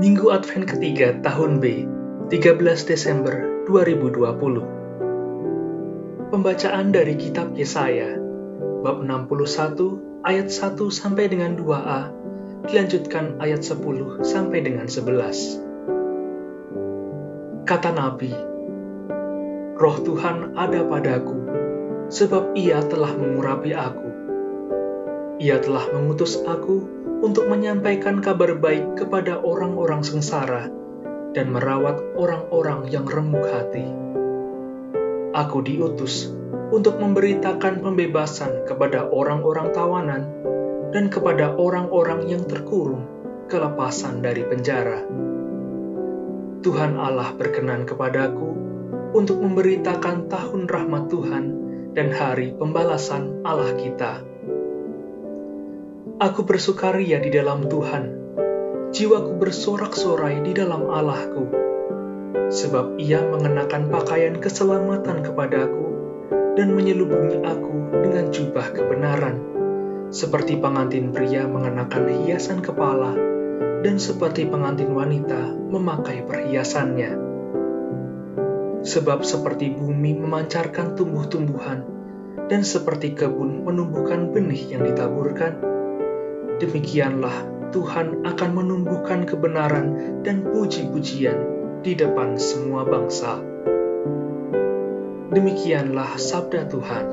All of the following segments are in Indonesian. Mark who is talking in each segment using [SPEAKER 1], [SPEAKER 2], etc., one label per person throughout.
[SPEAKER 1] Minggu Advent ketiga tahun B, 13 Desember 2020. Pembacaan dari kitab Yesaya, bab 61 ayat 1 sampai dengan 2a, dilanjutkan ayat 10 sampai dengan 11. Kata Nabi, Roh Tuhan ada padaku, sebab ia telah mengurapi aku. Ia telah mengutus aku untuk menyampaikan kabar baik kepada orang-orang sengsara dan merawat orang-orang yang remuk hati. Aku diutus untuk memberitakan pembebasan kepada orang-orang tawanan dan kepada orang-orang yang terkurung kelepasan dari penjara. Tuhan Allah berkenan kepadaku untuk memberitakan tahun rahmat Tuhan dan hari pembalasan Allah kita Aku bersukaria di dalam Tuhan. Jiwaku bersorak-sorai di dalam Allahku. Sebab ia mengenakan pakaian keselamatan kepadaku dan menyelubungi aku dengan jubah kebenaran. Seperti pengantin pria mengenakan hiasan kepala dan seperti pengantin wanita memakai perhiasannya. Sebab seperti bumi memancarkan tumbuh-tumbuhan dan seperti kebun menumbuhkan benih yang ditaburkan, demikianlah Tuhan akan menumbuhkan kebenaran dan puji-pujian di depan semua bangsa. Demikianlah sabda Tuhan.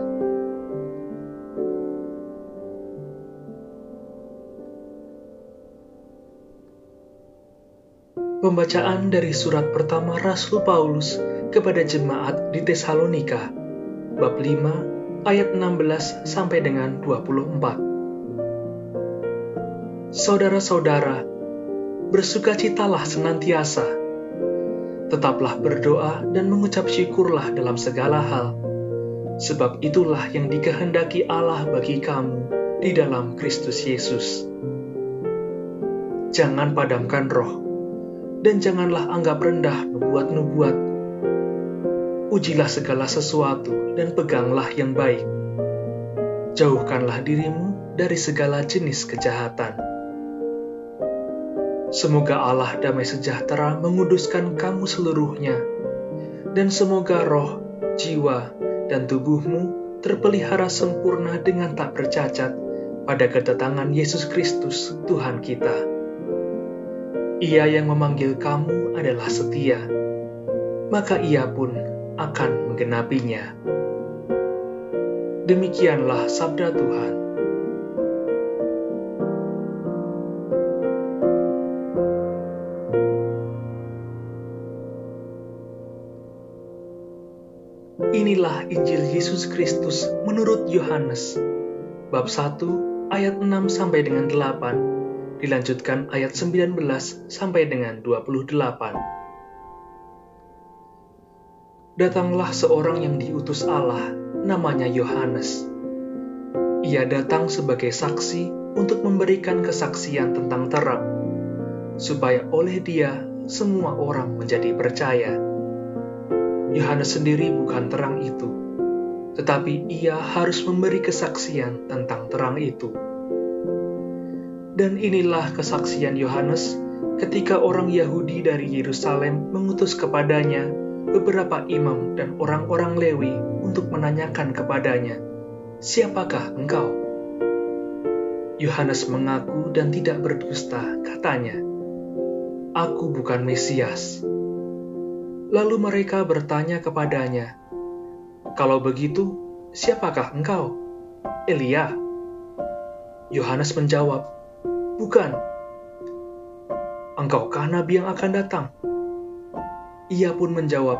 [SPEAKER 1] Pembacaan dari surat pertama Rasul Paulus kepada jemaat di Tesalonika, bab 5 ayat 16 sampai dengan 24. Saudara-saudara, bersukacitalah senantiasa. Tetaplah berdoa dan mengucap syukurlah dalam segala hal, sebab itulah yang dikehendaki Allah bagi kamu di dalam Kristus Yesus. Jangan padamkan roh, dan janganlah anggap rendah nubuat-nubuat. Ujilah segala sesuatu dan peganglah yang baik. Jauhkanlah dirimu dari segala jenis kejahatan Semoga Allah damai sejahtera menguduskan kamu seluruhnya, dan semoga roh, jiwa, dan tubuhmu terpelihara sempurna dengan tak bercacat pada kedatangan Yesus Kristus Tuhan kita. Ia yang memanggil kamu adalah setia, maka ia pun akan menggenapinya. Demikianlah sabda Tuhan. Inilah Injil Yesus Kristus menurut Yohanes, bab 1 ayat 6 sampai dengan 8, dilanjutkan ayat 19 sampai dengan 28. Datanglah seorang yang diutus Allah, namanya Yohanes. Ia datang sebagai saksi untuk memberikan kesaksian tentang terang, supaya oleh dia semua orang menjadi percaya Yohanes sendiri bukan terang itu, tetapi ia harus memberi kesaksian tentang terang itu. Dan inilah kesaksian Yohanes ketika orang Yahudi dari Yerusalem mengutus kepadanya beberapa imam dan orang-orang Lewi untuk menanyakan kepadanya, "Siapakah engkau?" Yohanes mengaku dan tidak berdusta, katanya, "Aku bukan Mesias." Lalu mereka bertanya kepadanya, "Kalau begitu, siapakah engkau?" Elia. Yohanes menjawab, "Bukan." "Engkaukah nabi yang akan datang?" Ia pun menjawab,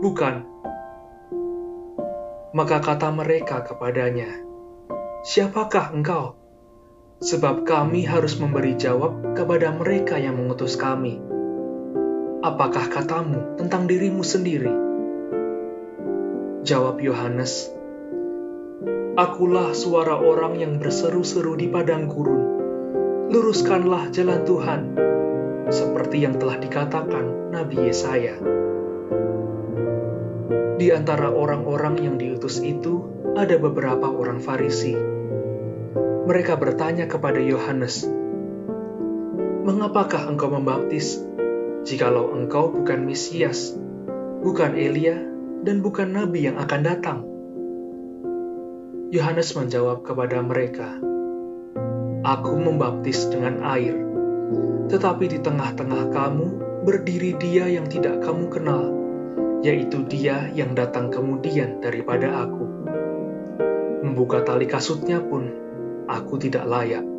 [SPEAKER 1] "Bukan." Maka kata mereka kepadanya, "Siapakah engkau?" Sebab kami harus memberi jawab kepada mereka yang mengutus kami apakah katamu tentang dirimu sendiri? Jawab Yohanes, Akulah suara orang yang berseru-seru di padang gurun. Luruskanlah jalan Tuhan, seperti yang telah dikatakan Nabi Yesaya. Di antara orang-orang yang diutus itu ada beberapa orang Farisi. Mereka bertanya kepada Yohanes, Mengapakah engkau membaptis, jikalau engkau bukan Mesias, bukan Elia, dan bukan Nabi yang akan datang? Yohanes menjawab kepada mereka, Aku membaptis dengan air, tetapi di tengah-tengah kamu berdiri dia yang tidak kamu kenal, yaitu dia yang datang kemudian daripada aku. Membuka tali kasutnya pun, aku tidak layak.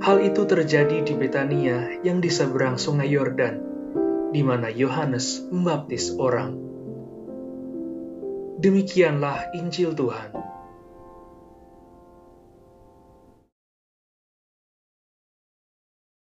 [SPEAKER 1] Hal itu terjadi di Betania yang di seberang sungai Yordan, di mana Yohanes membaptis orang. Demikianlah Injil Tuhan.